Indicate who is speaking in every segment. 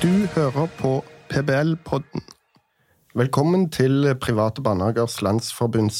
Speaker 1: Du hører på PBL-podden. Velkommen til Private Barnehagers Landsforbunds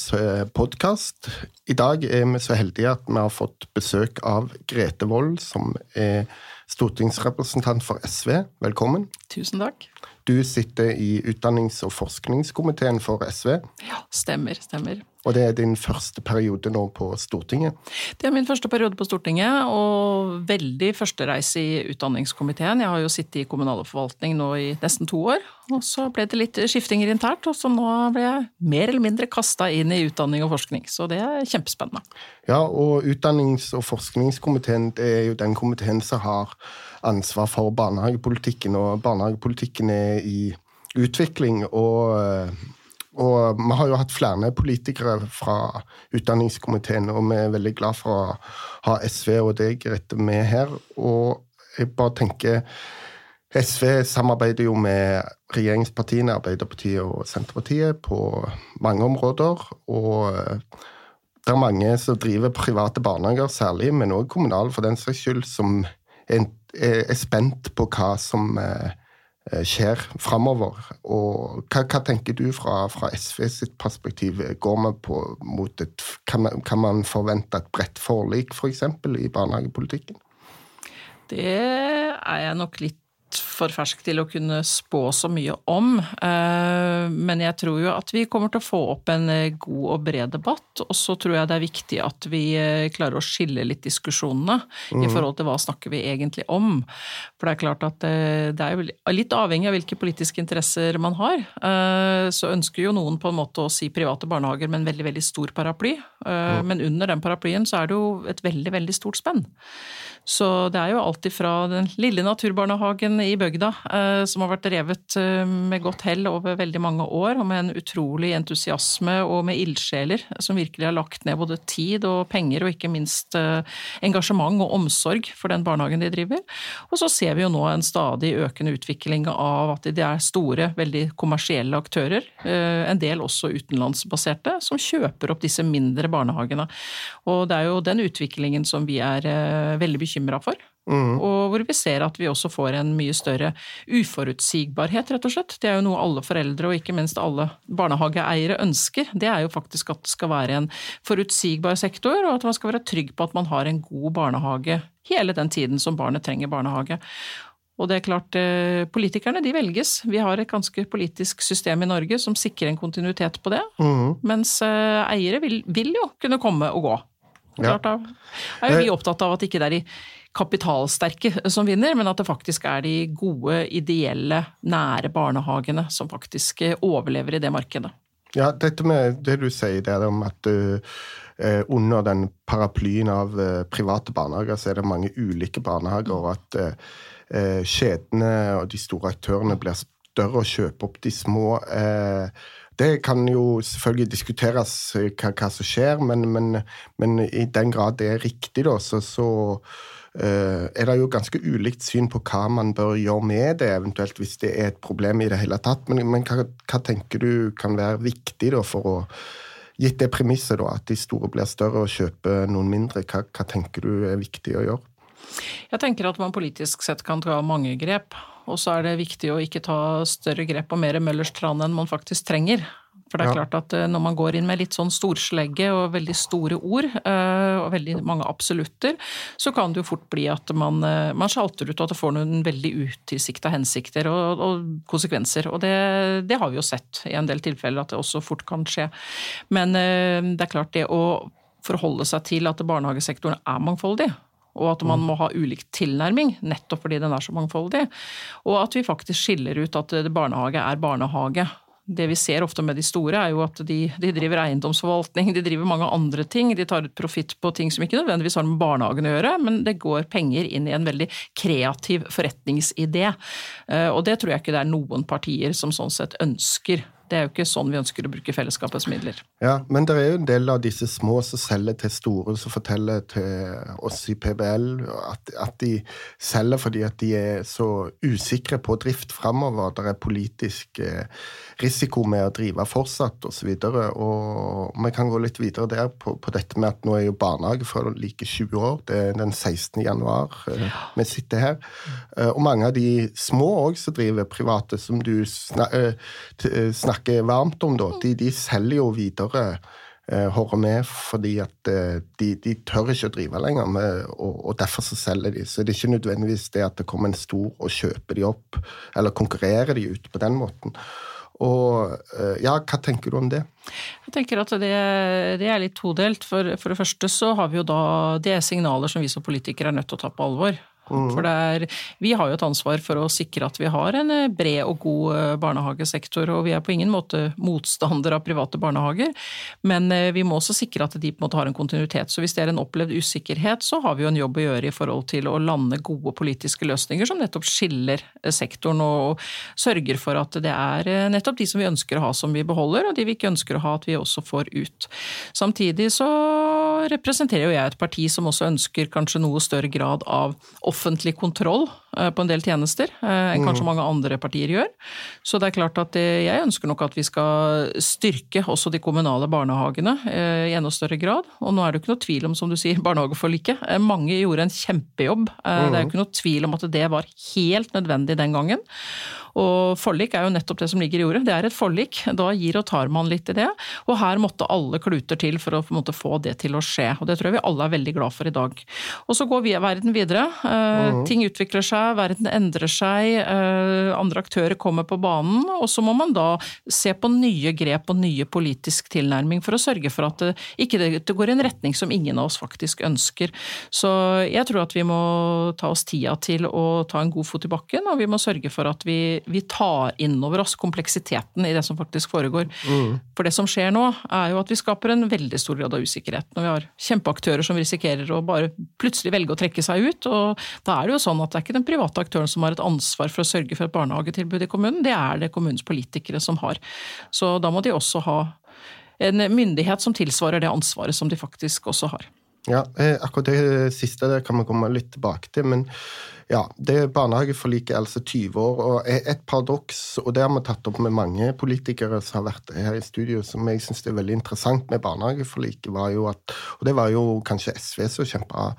Speaker 1: podkast. I dag er vi så heldige at vi har fått besøk av Grete Wold, som er stortingsrepresentant for SV. Velkommen.
Speaker 2: Tusen takk.
Speaker 1: Du sitter i utdannings- og forskningskomiteen for SV.
Speaker 2: Ja, stemmer, stemmer.
Speaker 1: Og det er din første periode nå på Stortinget?
Speaker 2: Det er min første periode på Stortinget, og veldig førstereise i utdanningskomiteen. Jeg har jo sittet i kommunal og forvaltning nå i nesten to år, og så ble det litt skiftinger internt, og så nå ble jeg mer eller mindre kasta inn i utdanning og forskning. Så det er kjempespennende.
Speaker 1: Ja, og utdannings- og forskningskomiteen er jo den komiteen som har ansvar for barnehagepolitikken, og barnehagepolitikken er i utvikling. og og vi har jo hatt flere politikere fra utdanningskomiteen, og vi er veldig glad for å ha SV og deg, rett med her. Og jeg bare tenker SV samarbeider jo med regjeringspartiene, Arbeiderpartiet og Senterpartiet, på mange områder. Og det er mange som driver private barnehager særlig, men òg kommunale for den saks skyld, som er, er, spent på hva som skjer framover. Og hva, hva, tenker du fra, fra SV sitt perspektiv? Går man på mot et Kan man, kan man forvente et bredt forlik, f.eks., for eksempel, i barnehagepolitikken?
Speaker 2: Det er jeg nok litt for fersk til å kunne spå så mye om. Men jeg tror jo at vi kommer til å få opp en god og bred debatt. Og så tror jeg det er viktig at vi klarer å skille litt diskusjonene mm. i forhold til hva snakker vi egentlig om. For det er klart at det er jo litt avhengig av hvilke politiske interesser man har. Så ønsker jo noen på en måte å si private barnehager med en veldig, veldig stor paraply. Mm. Men under den paraplyen så er det jo et veldig, veldig stort spenn. Så det er jo alt ifra den lille naturbarnehagen i bygda, eh, som har vært drevet eh, med godt hell over veldig mange år, og med en utrolig entusiasme og med ildsjeler som virkelig har lagt ned både tid og penger, og ikke minst eh, engasjement og omsorg for den barnehagen de driver. Og så ser vi jo nå en stadig økende utvikling av at det er store, veldig kommersielle aktører, en del også utenlandsbaserte, som kjøper opp disse mindre barnehagene. Og det er jo den utviklingen som vi er veldig bekymra for. Mm. Og hvor vi ser at vi også får en mye større uforutsigbarhet, rett og slett. Det er jo noe alle foreldre, og ikke minst alle barnehageeiere, ønsker. Det er jo faktisk at det skal være en forutsigbar sektor, og at man skal være trygg på at man har en god barnehage hele den tiden som barnet trenger barnehage. Og det er klart, Politikerne de velges. Vi har et ganske politisk system i Norge som sikrer en kontinuitet på det. Mm. Mens eiere vil, vil, jo kunne komme og gå. Ja. Klart, da er jo vi opptatt av at ikke det er de kapitalsterke som vinner, men at det faktisk er de gode, ideelle, nære barnehagene som faktisk overlever i det markedet.
Speaker 1: Ja, dette med det du sier der om at uh, under den paraplyen av uh, private barnehager, så er det mange ulike barnehager, og at uh, kjedene og de store aktørene blir større og kjøper opp de små. Det kan jo selvfølgelig diskuteres hva, hva som skjer, men, men, men, i den grad det er riktig, da, så, så er det jo ganske ulikt syn på hva man bør gjøre med det, eventuelt hvis det er et problem i det hele tatt. Men, men hva, hva, tenker du kan være viktig da, for å Gitt det premisset da, at de store blir større og kjøper noen mindre, hva, hva tenker du er viktig å gjøre?
Speaker 2: Jeg tenker at man politisk sett kan ta mange grep. Og så er det viktig å ikke ta større grep og mer Møllers tran enn man faktisk trenger. For det er klart at eh, når man går inn med litt sånn storslegge og veldig store ord, eh, og veldig mange absolutter, så kan det jo fort bli at man, eh, man sjalter ut og at det får noen veldig utilsikta hensikter og, og, konsekvenser. Og det, det, har vi jo sett i en del tilfeller at det også fort kan skje. Men det er klart det å forholde seg til at barnehagesektoren er mangfoldig, og at man må ha ulik tilnærming, nettopp fordi den er så mangfoldig. Og at vi faktisk skiller ut at barnehage er barnehage. Det vi ser ofte med de store, er jo at de, de driver eiendomsforvaltning, de driver mange andre ting. De tar ut profitt på ting som ikke nødvendigvis har med barnehagen å gjøre, men det går penger inn i en veldig kreativ forretningsidé. Eh, og det tror jeg ikke det er noen partier som sånn sett ønsker Det er jo ikke sånn vi ønsker å bruke fellesskapets midler.
Speaker 1: Ja, Men det er jo en del av disse små som selger til store, som forteller til oss i PBL at, at de selger fordi at de er så usikre på drift framover. Det er politisk eh, risiko med å drive fortsatt osv. Og, og vi kan gå litt videre der på, på, dette med at nå er jo barnehage for like 20 år. Det er den 16. januar ja. vi sitter her. Eh, og mange av de små òg som driver private, som du snakker, snakker varmt om, da, de, de selger jo videre hører med fordi at de, de, tør ikke å drive lenger, med, og, og, derfor så selger de. Så det er ikke nødvendigvis det at det kommer en stor og kjøper de opp, eller konkurrerer de ut på den måten. Og eh, ja, hva tenker du om det?
Speaker 2: Jeg tenker at det, det er litt todelt. For, for, det første så har vi jo da Det er signaler som vi som politikere er nødt til å ta på alvor. Mm. For er, vi har jo et ansvar for å sikre at vi har en eh, bred og god eh, barnehagesektor. Og vi er på ingen måte motstander av private barnehager, men eh, vi må også sikre at de på en måte har en kontinuitet. Så hvis det er en opplevd usikkerhet, så har vi jo en jobb å gjøre i forhold til å lande gode politiske løsninger som nettopp skiller sektoren og sørger for at det er nettopp de som vi ønsker å ha som vi beholder, og de vi ikke ønsker å ha at vi også får ut. Samtidig så representerer jo jeg et parti som også ønsker kanskje noe større grad av offentlighet offentlig kontroll eh, på en del tjenester eh, enn kanskje mm. mange andre partier gjør. Så det er klart at jeg ønsker nok at vi skal styrke også de kommunale barnehagene eh, i enda større grad. Og nå er det jo ikke noe tvil om, som du sier, barnehageforliket. Mange gjorde en kjempejobb. Det er jo mm. ikke noe tvil om at det var helt nødvendig den gangen. Og forlik er jo nettopp det som ligger i ordet. Det er et forlik. Da gir og tar man litt i det. Og her måtte alle kluter til for å måte, få det til å skje. Og det tror jeg vi alle er veldig glad for i dag. Og så går vi verden videre. Uh, ting utvikler seg, verden endrer seg, uh, andre aktører kommer på banen. Og så må man da se på nye grep og nye politisk tilnærming for å sørge for at det ikke det går i en retning som ingen av oss faktisk ønsker. Så jeg tror at vi må ta oss tida til å ta en god fot i bakken, og vi må sørge for at vi vi, tar inn over oss kompleksiteten i det som faktisk foregår. Mm. For det som skjer nå, er jo at vi skaper en veldig stor grad av usikkerhet. Når vi har kjempeaktører som risikerer å bare plutselig velge å trekke seg ut. Og da er det jo sånn at det er ikke den private aktøren som har et ansvar for å sørge for et barnehagetilbud i kommunen, det er det kommunens politikere som har. Så da må de også ha en myndighet som tilsvarer det ansvaret som de faktisk også har.
Speaker 1: Ja, eh, akkurat det siste det kan vi komme litt tilbake til. Men ja, det barnehageforliket er altså 20 år, og et paradoks, og det har vi tatt opp med mange politikere som har vært her i studio, som jeg syns er veldig interessant med barnehageforliket, var jo at Og det var jo kanskje SV som kjempa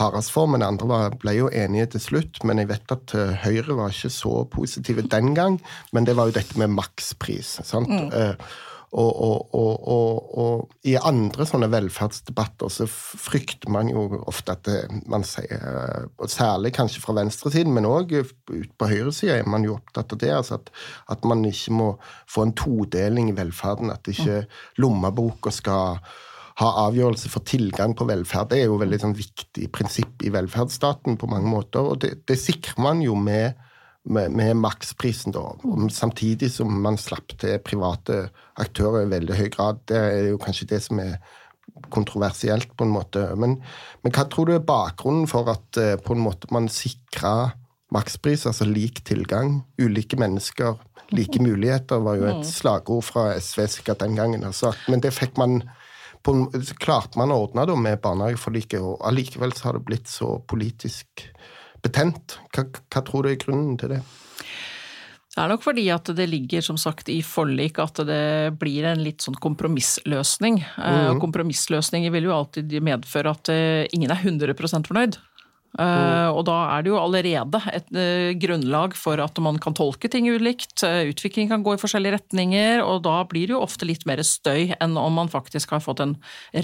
Speaker 1: hardest for, men andre ble jo enige til slutt. Men jeg vet at eh, Høyre var ikke så positive den gang, men det var jo dette med makspris. sant? Mm. Eh, og, og, og, og, i andre sånne velferdsdebatter så frykter man jo ofte at det, man sier, særlig kanskje fra venstresiden, men òg ut på høyresida er man jo opptatt av det. altså at, at, man ikke må få en todeling i velferden. At ikke lommeboka skal ha avgjørelse for tilgang på velferd. Det er jo et veldig sånn, viktig prinsipp i velferdsstaten på mange måter, og det, det sikrer man jo med med, med maksprisen, da. Samtidig som man slapp til private aktører i veldig høy grad. Det er jo kanskje det som er kontroversielt, på en måte. Men, men hva tror du er bakgrunnen for at eh, på en måte man sikrer makspris, altså lik tilgang? Ulike mennesker, like muligheter, var jo et mm. slagord fra SV sikkert den gangen. Altså. Men det fikk man på, klarte man å ordne da med barnehageforliket, og allikevel så har det blitt så politisk betent. Hva, hva tror du er grunnen til det?
Speaker 2: Det er nok fordi at det ligger som sagt i forlik at det blir en litt sånn kompromissløsning. Mm. Og kompromissløsninger vil jo alltid medføre at eh, ingen er 100% fornøyd. Uh, og da er det jo allerede et uh, grunnlag for at man kan tolke ting ulikt. Uh, utvikling kan gå i forskjellige retninger, og da blir det jo ofte litt mer støy enn om man faktisk har fått en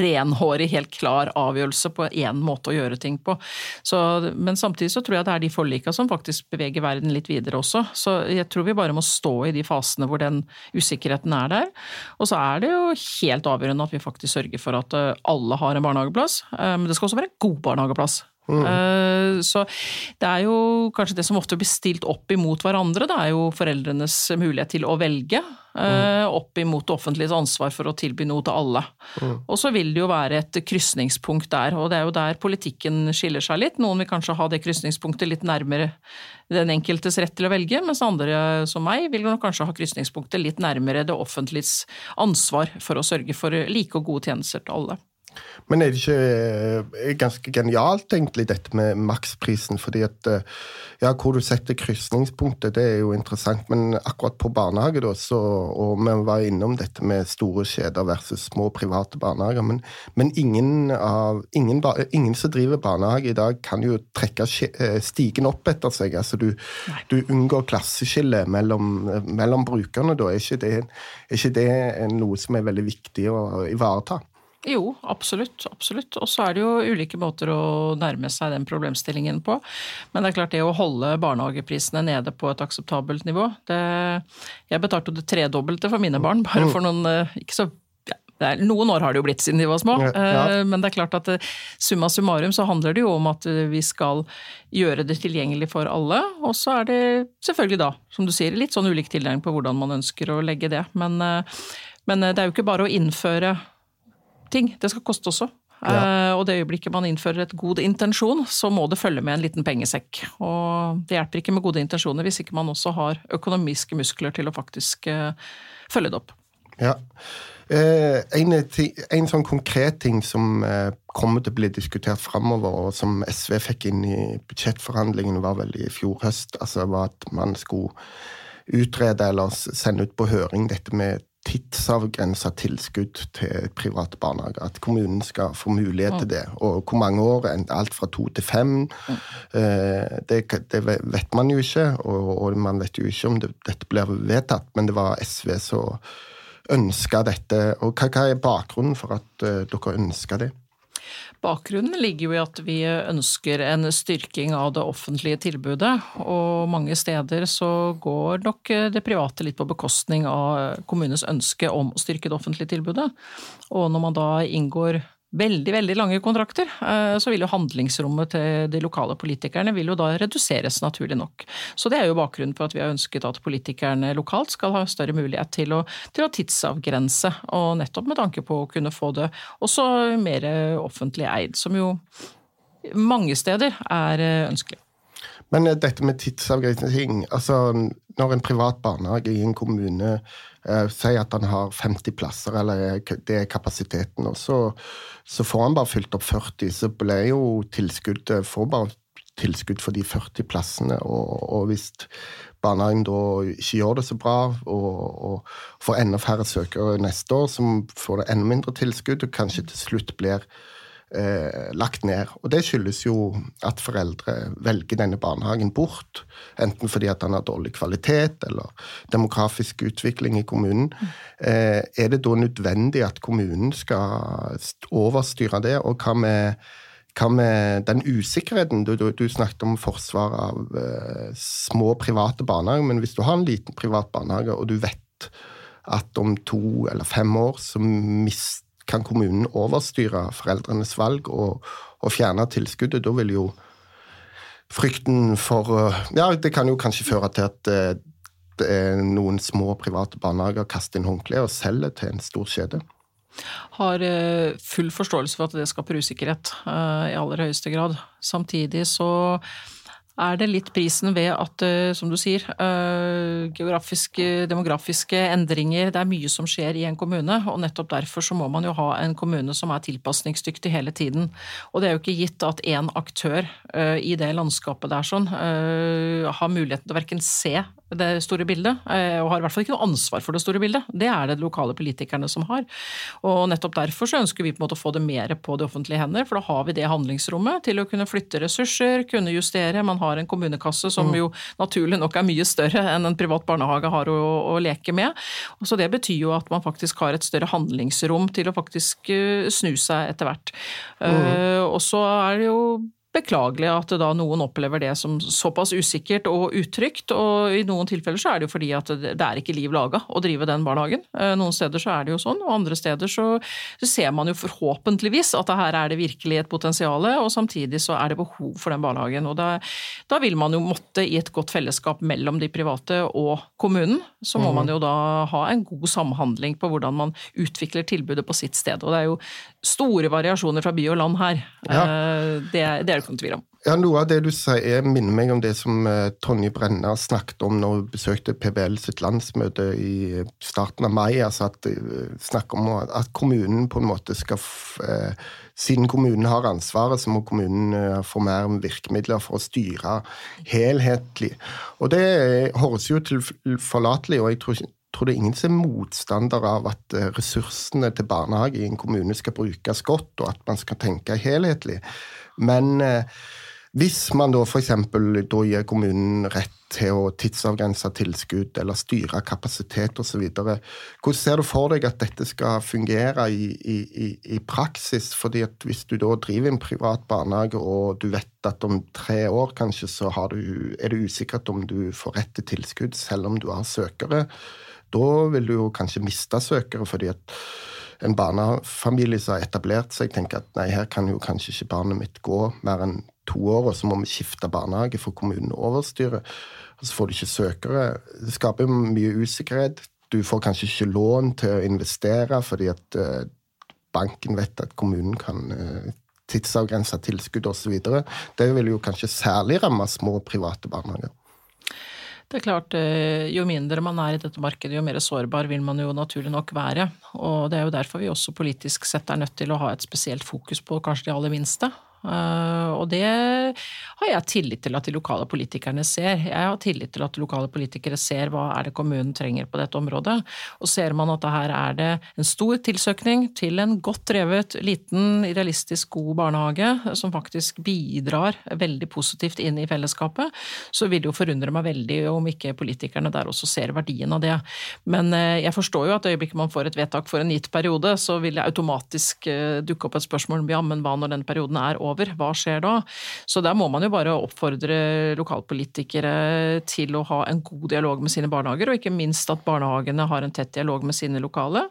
Speaker 2: renhårig, helt klar avgjørelse på én måte å gjøre ting på. Så, men samtidig så tror jeg det er de forlika som faktisk beveger verden litt videre også. Så jeg tror vi bare må stå i de fasene hvor den usikkerheten er der. Og så er det jo helt avgjørende at vi faktisk sørger for at alle har en barnehageplass, men det skal også være en god barnehageplass. Mm. Så det er jo kanskje det som ofte blir stilt opp imot hverandre, det er jo foreldrenes mulighet til å velge. Mm. Opp imot det offentliges ansvar for å tilby noe til alle. Mm. Og så vil det jo være et krysningspunkt der, og det er jo der politikken skiller seg litt. Noen vil kanskje ha det krysningspunktet litt nærmere den enkeltes rett til å velge, mens andre som meg vil nok kanskje ha krysningspunktet litt nærmere det offentliges ansvar for å sørge for like og gode tjenester til alle.
Speaker 1: Men er det ikke eh, ganske genialt, egentlig, dette med maksprisen? Fordi at eh, ja, hvor du setter krysningspunktet, det er jo interessant. Men akkurat på barnehage, da, så Og vi var innom dette med store kjeder versus små private barnehager. Men, men ingen, av, ingen, ingen, som driver barnehage i dag, kan jo trekke eh, stigen opp etter seg. Altså du, du unngår klasseskille mellom, mellom brukerne. Da er ikke, det, er ikke det noe som er veldig viktig å ivareta?
Speaker 2: Jo, absolutt. absolutt. Og så er det jo ulike måter å nærme seg den problemstillingen på. Men det er klart det å holde barnehageprisene nede på et akseptabelt nivå det, Jeg betalte jo det tredobbelte for mine barn, bare for noen eh, ikke så er, noen år har det jo blitt siden de var små, ja. ja. men det er klart at eh, summa summarum så handler det jo om at vi skal gjøre det tilgjengelig for alle. Og så er det selvfølgelig da, som du sier, litt sånn ulik tilnærming på hvordan man ønsker å legge det. Men, men det er jo ikke bare å innføre ting. Det skal koste også. Ja. Uh, og det øyeblikket man innfører et god intensjon, så må det følge med en liten pengesekk. Og det hjelper ikke med gode intensjoner hvis ikke man også har økonomiske muskler til å faktisk uh, følge det opp.
Speaker 1: Ja. Uh, en, en, sånn konkret ting som kommer til å bli diskutert framover, og som SV fikk inn i budsjettforhandlingene, var vel i fjor høst, altså var at man skulle utrede eller sende ut på høring dette med tidsavgrensa tilskudd til private barnehager. At kommunen skal få mulighet til det. Og hvor mange år? Alt fra to til fem. Eh, det, det vet man jo ikke, og, man vet jo ikke om det, dette blir vedtatt, men det var SV som ønska dette. Og hva, hva, er bakgrunnen for at uh, dere ønska det?
Speaker 2: Bakgrunnen ligger jo i at vi ønsker en styrking av det offentlige tilbudet. Og mange steder så går nok det private litt på bekostning av kommunens ønske om å styrke det offentlige tilbudet. Og når man da inngår veldig veldig lange kontrakter, eh, så vil jo handlingsrommet til de lokale politikerne vil jo da reduseres, naturlig nok. Så det er jo bakgrunnen for at vi har ønsket at politikerne lokalt skal ha større mulighet til å, til å tidsavgrense, og nettopp med tanke på å kunne få det også mer offentlig eid, som jo mange steder er eh, ønskelig.
Speaker 1: Men eh, dette med tidsavgrensning, altså når en privat barnehage i en kommune eh, sier at han har 50 plasser, eller det er kapasiteten, og så, så får han bare fylt opp 40, så ble jo tilskuddet får bare tilskudd for de 40 plassene. Og, og hvis barnehagen da ikke gjør det så bra og, og får enda færre søkere neste år, så får det enda mindre tilskudd, og kanskje til slutt blir eh, lagt ned. Og det skyldes jo at foreldre velger denne barnehagen bort. Enten fordi at den har dårlig kvalitet eller demografisk utvikling i kommunen. Eh, er det da nødvendig at kommunen skal overstyre det? Og hva med, hva med den usikkerheten? Du, du, du snakket om forsvar av eh, små private barnehager, men hvis du har en liten privat barnehage, og du vet at om to eller fem år så mister kan kommunen overstyre foreldrenes valg og, og fjerne tilskuddet. Da vil jo frykten for Ja, det kan jo kanskje føre til at eh, noen små private barnehager kaster inn håndkleet og selger til en stor kjede.
Speaker 2: Har eh, full forståelse for at det skaper usikkerhet eh, i aller høyeste grad. Samtidig så er det litt prisen ved at, eh, som du sier, eh, geografiske, demografiske endringer. Det er mye som skjer i en kommune, og nettopp derfor så må man jo ha en kommune som er tilpasningsdyktig hele tiden. Og det er jo ikke gitt at én aktør eh, i det landskapet der sånn har muligheten til å verken se det store bildet, og har i hvert fall ikke noe ansvar for det store bildet. Det er det de lokale politikerne som har. Og nettopp derfor så ønsker vi på en måte å få det mer på de offentlige hender, for da har vi det handlingsrommet til å kunne flytte ressurser, kunne justere. man har har en kommunekasse som mm. jo naturlig nok er mye større enn en privat barnehage har å, å leke med. Og Så det betyr jo at man faktisk har et større handlingsrom til å faktisk eh, snu seg etter hvert. Mm. Uh, og så er det jo beklagelig at da noen opplever det som såpass usikkert og utrygt. Og i noen tilfeller så er det jo fordi at det er ikke liv laga å drive den barnehagen. Eh, noen steder så er det jo sånn, og andre steder så, ser man jo forhåpentligvis at her er det virkelig et potensial, og samtidig så er det behov for den barnehagen. Og da, da vil man jo måtte, i et godt fellesskap mellom de private og kommunen, så må mm. man jo da ha en god samhandling på hvordan man utvikler tilbudet på sitt sted. Og det er jo store variasjoner fra by og land her. Ja. Eh, det, det er det ikke noen tvil om.
Speaker 1: Ja, Noe av det du sier minner meg om det som uh, Tonje Brenna snakket om når hun besøkte PBL sitt landsmøte i starten av mai. altså at uh, Snakk om at kommunen på en måte skal uh, Siden kommunen har ansvaret, så må kommunen få mer virkemidler for å styre helhetlig. Og det høres jo tilforlatelig og jeg tror, tror det er ingen som er motstander av at ressursene til barnehage i en kommune skal brukes godt, og at man skal tenke helhetlig. Men hvis man da f.eks. gir kommunen rett til å tidsavgrense tilskudd eller styre kapasitet osv., hvordan ser du for deg at dette skal fungere i, i, i, praksis? Fordi at Hvis du da driver en privat barnehage og du vet at om tre år kanskje så du, er det usikkert om du får rett til tilskudd selv om du har søkere, da vil du jo kanskje miste søkere fordi at en barnefamilie som har etablert seg, tenker at nei, her kan jo kanskje ikke barnet mitt gå mer enn to år, og så må vi skifte barnehage for kommunen overstyrer. Og så får du ikke søkere. Det skaper mye usikkerhet. Du får kanskje ikke lån til å investere fordi at uh, banken vet at kommunen kan uh, tidsavgrense tilskudd osv. Det vil jo kanskje særlig ramme små private barnehager.
Speaker 2: Det er klart, eh, Jo mindre man er i dette markedet, jo mer sårbar vil man jo naturlig nok være. Og Det er jo derfor vi også politisk sett er nødt til å ha et spesielt fokus på kanskje de aller minste. Eh, og det har jeg tillit til at de lokale politikerne ser. Jeg har tillit til at lokale politikere ser hva er det kommunen trenger på dette området. Og ser man at her er det en stor tilsøkning til en godt drevet, liten, realistisk god barnehage som faktisk bidrar veldig positivt inn i fellesskapet, så vil det jo forundre meg veldig om ikke politikerne der også ser verdien av det. Men eh, jeg forstår jo at i øyeblikket man får et vedtak for en gitt periode, så vil det automatisk eh, dukke opp et spørsmål om ja, men hva når den perioden er over? Over. Hva skjer da? Så der må man jo bare oppfordre lokalpolitikere til å ha en god dialog med sine barnehager, og ikke minst at barnehagene har en tett dialog med sine lokale.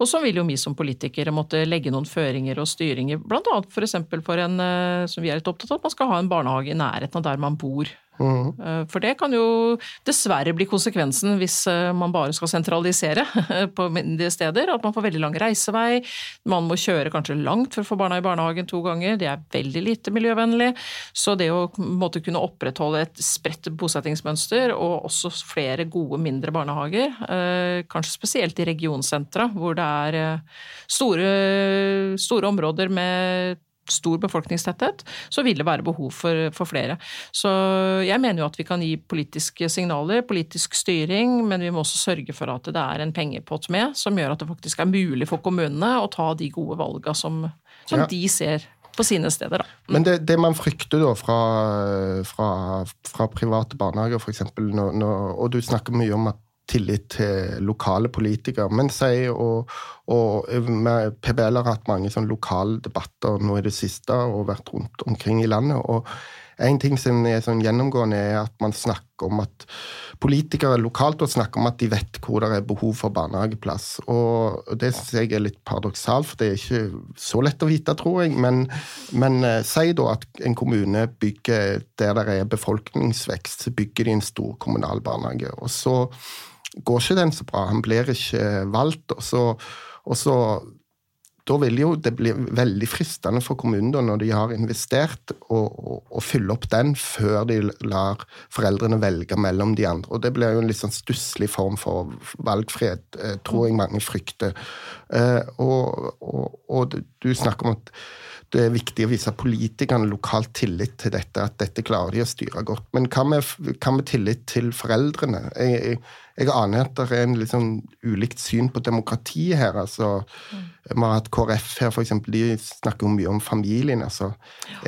Speaker 2: Og så vil jo vi som politikere måtte legge noen føringer og styringer, bl.a. f.eks. For, for en, eh, som vi er litt opptatt av, at man skal ha en barnehage i nærheten av der man bor. Mm. For det kan jo dessverre bli konsekvensen hvis eh, man bare skal sentralisere på mindre steder. At man får veldig lang reisevei. Man må kjøre kanskje langt for å få barna i barnehagen to ganger. Det er veldig lite miljøvennlig. Så det å måtte kunne opprettholde et spredt bosettingsmønster og også flere gode mindre barnehager, eh, kanskje spesielt i regionsentra hvor det er store, store områder med stor befolkningstetthet, så vil det være behov for, for, flere. Så jeg mener jo at vi kan gi politiske signaler, politisk styring, men vi må også sørge for at det er en pengepott med, som gjør at det faktisk er mulig for kommunene å ta de gode valga som, som ja. de ser på sine steder. Da.
Speaker 1: Mm. Men det, det, man frykter da fra, fra, fra private barnehager, f.eks., og du snakker mye om at tillit til lokale politikere. Men si, og, og PBL har hatt mange sånn lokale debatter nå i det siste og vært rundt omkring i landet. og en ting som er sånn gjennomgående, er at man snakker om at politikere lokalt snakker om at de vet hvor det er behov for barnehageplass. Og Det syns jeg er litt paradoksalt, for det er ikke så lett å vite, tror jeg. Men, men eh, si da at en kommune bygger der det er befolkningsvekst, så bygger de en stor kommunal barnehage. og så går ikke den så bra. Han blir ikke valgt. og så, og så da vil jo det bli veldig fristende for kommunen da, når de har investert, å fylle opp den før de lar foreldrene velge mellom de andre. Og Det blir jo en litt sånn stusslig form for valgfrihet, eh, tror jeg mange frykter. Eh, og, og, og du snakker om at det er viktig å vise politikerne lokalt tillit til dette, at dette klarer de å styre godt. Men hva med, hva med tillit til foreldrene? Jeg, jeg, jeg, aner at det er en litt sånn ulikt syn på demokrati her. altså Vi har hatt KrF her, f.eks. De snakker jo mye om familien. altså.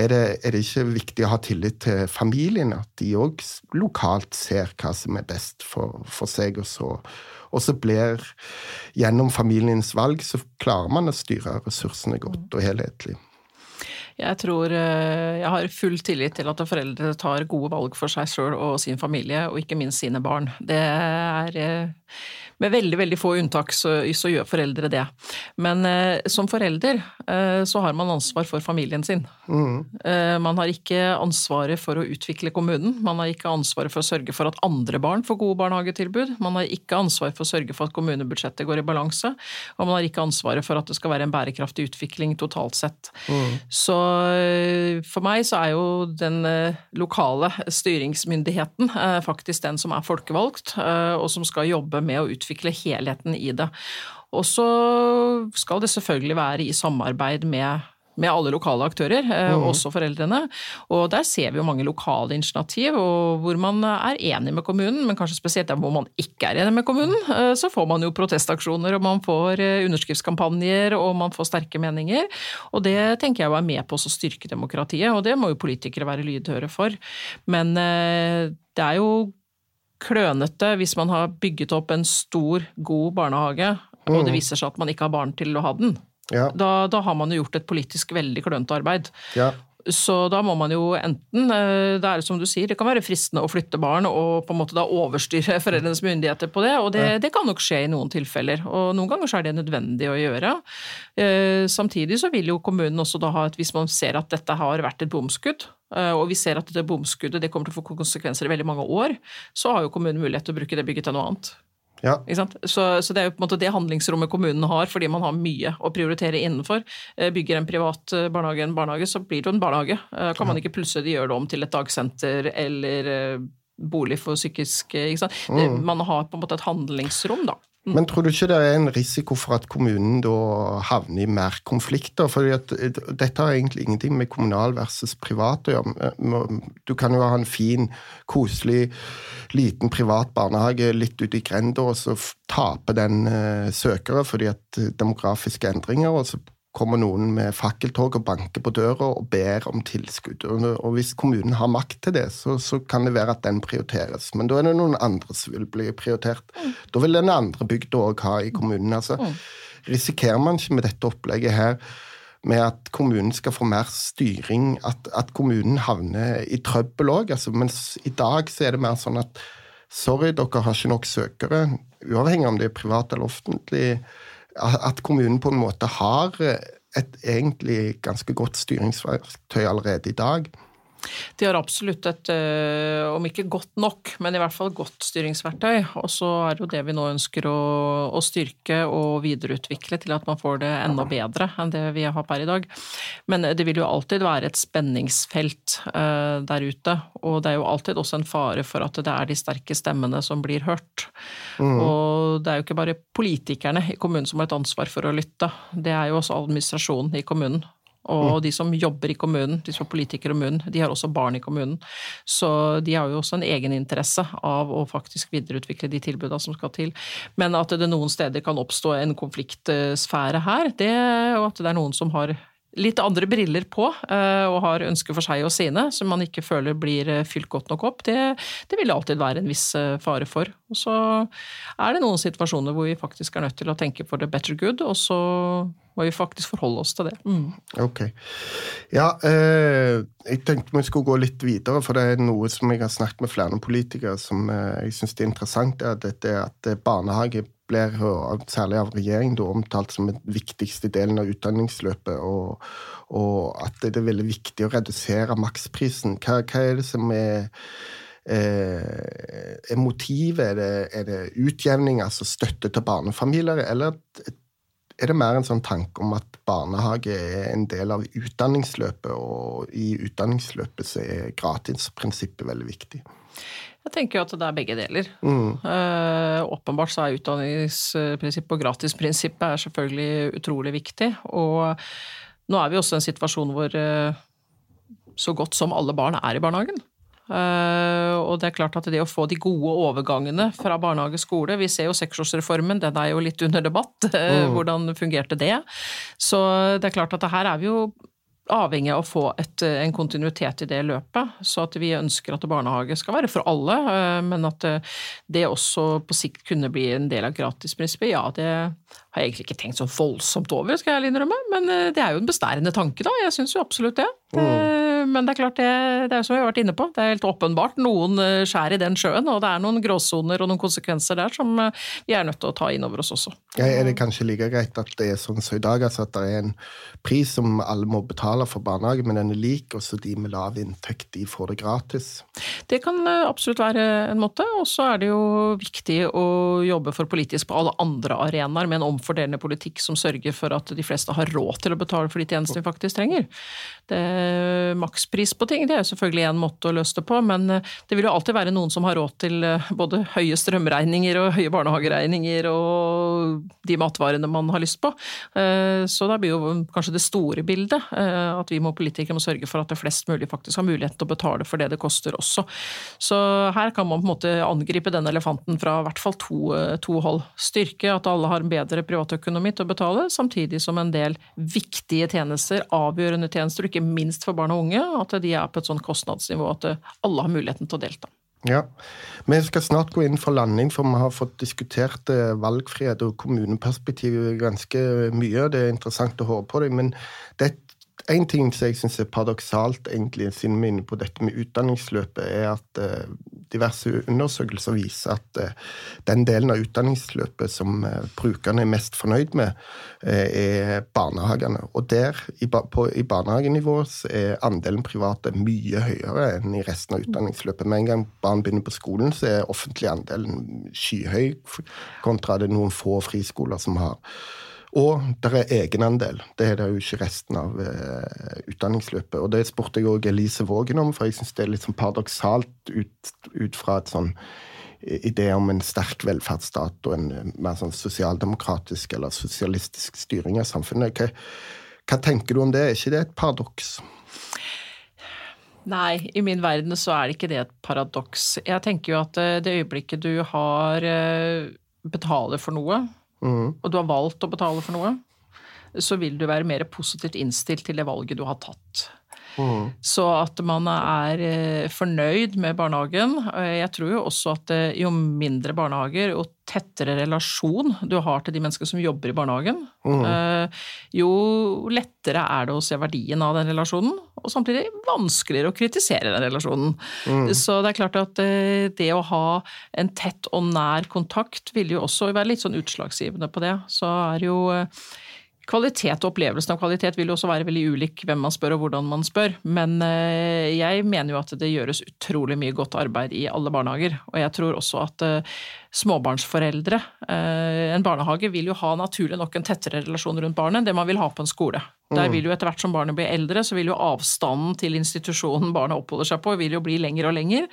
Speaker 1: Er det, er det ikke viktig å ha tillit til familien? At de òg lokalt ser hva som er best for, for seg, og så og så blir Gjennom familiens valg så klarer man å styre ressursene godt og helhetlig.
Speaker 2: Jeg tror eh, jeg har full tillit til at foreldre tar gode valg for seg sjøl og sin familie, og ikke minst sine barn. Det er eh, med veldig veldig få unntak så, så gjør foreldre det. Men eh, som forelder så har man ansvar for familien sin. Mm. Man har ikke ansvaret for å utvikle kommunen. Man har ikke ansvaret for å sørge for at andre barn får gode barnehagetilbud. Man har ikke ansvar for å sørge for at kommunebudsjettet går i balanse. Og man har ikke ansvaret for at det skal være en bærekraftig utvikling totalt sett. Mm. Så eh, for meg så er jo den eh, lokale styringsmyndigheten eh, faktisk den som er folkevalgt, og som skal jobbe med å utvikle helheten i det. Og så skal det selvfølgelig være i samarbeid med med alle lokale aktører, mm. også foreldrene. Og der ser vi jo mange lokale initiativ hvor man er enig med kommunen, men kanskje spesielt der hvor man ikke er enig med kommunen. Eh, så får man jo protestaksjoner, og man får eh, underskriftskampanjer, og man får sterke meninger. Og det tenker jeg jo er med på å styrke demokratiet, og det må jo politikere være lydhøre for. Men det er jo klønete hvis man har bygget opp en stor, god barnehage, og det mm. viser seg at man ikke har barn til å ha den. Ja. Da, da, har man jo gjort et politisk veldig klønete arbeid. Ja. Så da må man jo enten eh, Det er som du sier, det kan være fristende å flytte barn og på en måte da overstyre foreldrenes myndigheter på det, og det, det kan nok skje i noen tilfeller. Og noen ganger så er det nødvendig å gjøre. Eh, samtidig så vil jo kommunen også da ha et Hvis man ser at dette har vært et bomskudd, Eh, og vi ser at dette bomskuddet det kommer til å få konsekvenser i veldig mange år, så har jo kommunen mulighet til å bruke det bygget til noe annet. Ja. Så, så, det er jo på en måte det handlingsrommet kommunen har, fordi man har mye å prioritere innenfor. Eh, bygger en privat eh, barnehage en barnehage, så blir det jo en barnehage. Kan man ikke plutselig gjøre det om til et dagsenter eller bolig for psykisk? Mm. Man har på en måte et handlingsrom, da.
Speaker 1: Mm. Men tror du ikke det er en risiko for at kommunen da havner i mer konflikter? For dette har egentlig ingenting med kommunal versus privat å gjøre. Du kan jo ha en fin, koselig, liten privat barnehage litt ute i grenda, og så taper den eh, søkere fordi at demografiske endringer. og så kommer noen med fakkeltog og banker på døra og ber om tilskudd. Og hvis kommunen har makt til det, så, så, kan det være at den prioriteres. Men da er det noen andre som vil bli prioritert. Mm. Da vil den andre bygda òg ha i kommunen. Altså, mm. Risikerer man ikke med dette opplegget her med at kommunen skal få mer styring, at, at kommunen havner i trøbbel òg? Altså, mens i dag så er det mer sånn at sorry, dere har ikke nok søkere, uavhengig om det er privat eller offentlig at kommunen på en måte har et egentlig ganske godt styringsverktøy allerede i dag.
Speaker 2: De har absolutt et, eh, om ikke godt nok, men i hvert fall godt styringsverktøy. Og så er det jo det vi nå ønsker å, å, styrke og videreutvikle til at man får det enda bedre enn det vi har per i dag. Men det vil jo alltid være et spenningsfelt uh, der ute. Og det er jo alltid også en fare for at det er de sterke stemmene som blir hørt. Mm. Og det er jo ikke bare politikerne i kommunen som har et ansvar for å lytte, det er jo også administrasjonen i kommunen. Og de som jobber i kommunen, de som er politikere i kommunen, de har også barn i kommunen. Så de har jo også en egeninteresse av å faktisk videreutvikle de tilbudene som skal til. Men at det noen steder kan oppstå en konfliktsfære her, det, og at det er noen som har litt andre briller på eh, og har ønsker for seg og sine, som man ikke føler blir eh, fylt godt nok opp, det, det vil alltid være en viss eh, fare for. Og så er det noen situasjoner hvor vi faktisk er nødt til å tenke for the better good, og så må vi faktisk forholde oss til det. Mm.
Speaker 1: Ok. Ja, eh, jeg tenkte vi skulle gå litt videre, for det er noe som jeg har snakket med flere politikere som eh, jeg syns er interessant, er dette at barnehage blir særlig av regjeringen omtalt som den viktigste delen av utdanningsløpet, og, og, at det er veldig viktig å redusere maksprisen. Hva, hva er det som er, eh, er motivet? Er det, er det, utjevning, altså støtte til barnefamilier, eller er det mer en sånn tanke om at barnehage er en del av utdanningsløpet, og i utdanningsløpet så er gratisprinsippet veldig viktig?
Speaker 2: Jeg tenker jo at det er begge deler. Mm. Uh, åpenbart så er utdanningsprinsippet og gratisprinsippet er selvfølgelig utrolig viktig. Og nå er vi også i en situasjon hvor uh, så godt som alle barn er i barnehagen. Uh, og det er klart at det å få de gode overgangene fra barnehage skole Vi ser jo seksårsreformen, den er jo litt under debatt. Mm. Hvordan fungerte det? Så det er klart at her er vi jo avhengig av å få et, en kontinuitet i det løpet. Så at vi ønsker at barnehage skal være for alle, men at det også på sikt kunne bli en del av gratisprinsippet, ja det har jeg egentlig ikke tenkt så voldsomt over, skal jeg innrømme. Men det er jo en bestærende tanke, da. Jeg syns jo absolutt det. Mm. Men det er klart, det, det er som vi har vært inne på, det er helt åpenbart noen skjær i den sjøen, og det er noen gråsoner og noen konsekvenser der som vi er nødt til å ta inn over oss også.
Speaker 1: Ja, er det kanskje like greit at det er sånn som i dag, altså at det er en pris som alle må betale for barnehage, men den er lik, og så de med lav inntekt de får det gratis?
Speaker 2: Det kan absolutt være en måte, og så er det jo viktig å jobbe for politisk på alle andre arenaer med en omfordelende politikk som sørger for at de fleste har råd til å betale for de tjenestene vi faktisk trenger. Det, makspris på ting det er selvfølgelig en måte å løse det på, men det vil jo alltid være noen som har råd til både høye strømregninger og høye barnehageregninger og de matvarene man har lyst på. Eh, så da blir jo kanskje det store bildet eh, at vi må politikere må sørge for at det flest mulig faktisk har mulighet til å betale for det det koster også. Så her kan man på en måte angripe denne elefanten fra i hvert fall to, eh, to hold. Styrke at alle har en bedre privatøkonomi til å betale, samtidig som en del viktige tjenester, avgjørende tjenester, ikke minst for barn og unge, at de er på et sånt kostnadsnivå at alle har muligheten til å delta.
Speaker 1: Ja, Vi skal snart gå inn for landing, for vi har fått diskutert eh, valgfrihet og kommuneperspektiv ganske mye. Det er interessant å høre på deg, men det er en ting som jeg syns er paradoksalt, egentlig, siden vi er inne på dette med utdanningsløpet, er at uh, diverse undersøkelser viser at uh, den delen av utdanningsløpet som uh, brukerne er mest fornøyd med, er barnehagene. Og der, i, på, i barnehagenivå, er andelen private mye høyere enn i resten av utdanningsløpet. Med en gang barn begynner på skolen, så er offentlig andelen skyhøy, kontra det noen få friskoler som har. Og det er egenandel. Det er det jo ikke resten av uh, utdanningsløpet. Og det spurte jeg òg Elise Vågen om, for jeg syns det er litt sånn paradoksalt ut, ut, fra et sånn eh, idé om en sterk velferdsstat og en eh, mer sånn sosialdemokratisk eller sosialistisk styring av samfunnet. Hva, hva tenker du om det? Er ikke det et paradoks?
Speaker 2: Nei, i min verden så er det ikke det et paradoks. Jeg tenker jo at det øyeblikket du har betaler for noe, mm. og du har valgt å betale for noe, så vil du være mer positivt innstilt til det valget du har tatt. Mm. Så at man er eh, fornøyd med barnehagen. Eh, jeg tror jo også at eh, jo mindre barnehager og tettere relasjon du har til de menneskene som jobber i barnehagen, mm. jo lettere er det å se verdien av den relasjonen, og samtidig vanskeligere å kritisere den relasjonen. Mm. Så det er klart at det å ha en tett og nær kontakt vil jo også være litt sånn utslagsgivende på det. Så er jo Kvalitet og opplevelsen av kvalitet vil jo også være veldig ulik hvem man spør og hvordan man spør, men eh, jeg mener jo at det gjøres utrolig mye godt arbeid i alle barnehager. Og jeg tror også at eh, småbarnsforeldre eh, En barnehage vil jo ha naturlig nok en tettere relasjon rundt barnet enn det man vil ha på en skole. Der mm. vil jo etter hvert som barnet blir eldre, så vil jo avstanden til institusjonen barnet oppholder seg på, vil jo bli lengre og lengre.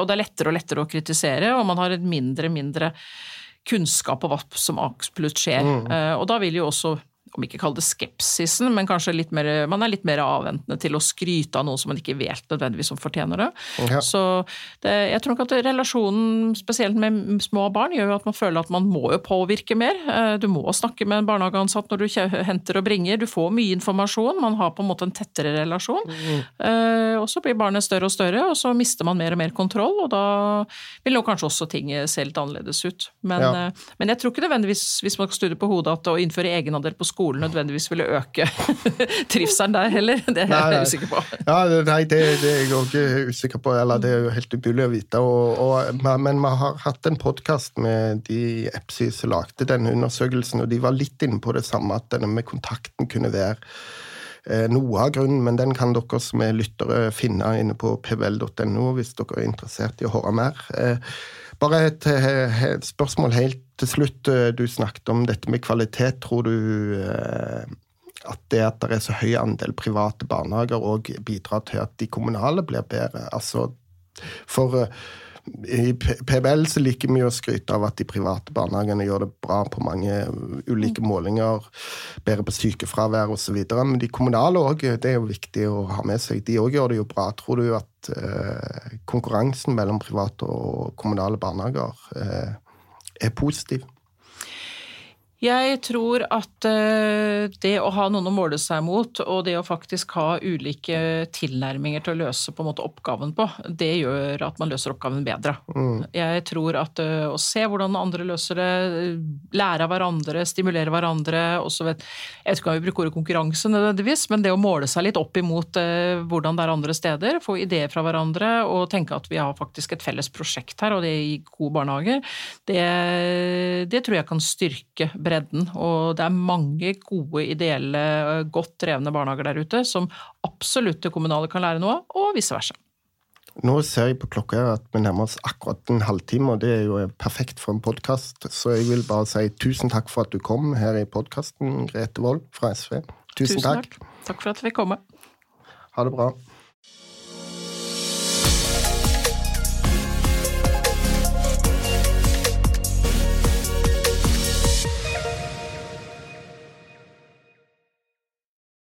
Speaker 2: Og det er lettere og lettere å kritisere, og man har et mindre mindre kunnskap om hva som absolutt skjer. Mm. Og da vil jo også om ikke kalle det skepsisen, men kanskje litt mer, man er litt mer avventende til å skryte av noe som man ikke vet nødvendigvis som fortjener det. Ja. Så det, jeg tror nok at relasjonen, spesielt med små barn, gjør jo at man føler at man må jo påvirke mer. Eh, du må snakke med en barnehageansatt når du henter og bringer, du får mye informasjon, man har på en måte en tettere relasjon. Mm. Eh, og så blir barnet større og større, og så mister man mer og mer kontroll, og da vil nok kanskje også ting se litt annerledes ut. Men, ja. Eh, men jeg tror ikke nødvendigvis, hvis man skal studere på hodet, at å innføre egenandel på skolen skolen nødvendigvis ville øke trivselen der heller. Det er nei, jeg usikker på.
Speaker 1: Ja, nei, det, det er jeg også usikker på. Eller det er jo helt umulig å vite. Og, og, men vi har hatt en podkast med de EPSI som lagde denne undersøkelsen, og de var litt inne på det samme, at denne med kontakten kunne være eh, noe av grunnen, men den kan dere som er lyttere finne inne på pvl.no hvis dere er interessert i å høre mer. Eh, bare et, eh, et, spørsmål helt til slutt. Eh, du snakket om dette med kvalitet. Tror du eh, at det at det er så høy andel private barnehager òg bidrar til at de kommunale blir bedre? Altså, for i PBL så liker vi å skryte av at de private barnehagene gjør det bra på mange ulike mm. målinger, bedre på sykefravær osv. Men de kommunale òg, det er jo viktig å ha med seg. De òg gjør det jo bra. Tror du at eh, konkurransen mellom private og kommunale barnehager eh, er positiv?
Speaker 2: Jeg tror at eh, det å ha noen å måle seg mot, og det å faktisk ha ulike tilnærminger til å løse på en måte oppgaven på, det gjør at man løser oppgaven bedre. Mm. Jeg tror at eh, å se hvordan andre løser det, lære av hverandre, stimulere hverandre også vet, Jeg vet ikke om vi bruker ordet konkurranse nødvendigvis, men det å måle seg litt opp imot eh, hvordan det er andre steder, få ideer fra hverandre og tenke at vi har faktisk et felles prosjekt her, og det i gode barnehager, det, det tror jeg kan styrke bredden. Og det er mange gode, ideelle, godt drevne barnehager der ute som absolutt det kommunale kan lære noe av, og vice versa.
Speaker 1: Nå ser jeg på klokka at vi nærmer oss akkurat en halvtime, og det er jo perfekt for en podkast. Så jeg vil bare si tusen takk for at du kom her i podkasten, Grete Wold fra SV. Tusen, tusen takk.
Speaker 2: takk. Takk for at vi fikk komme.
Speaker 1: Ha det bra.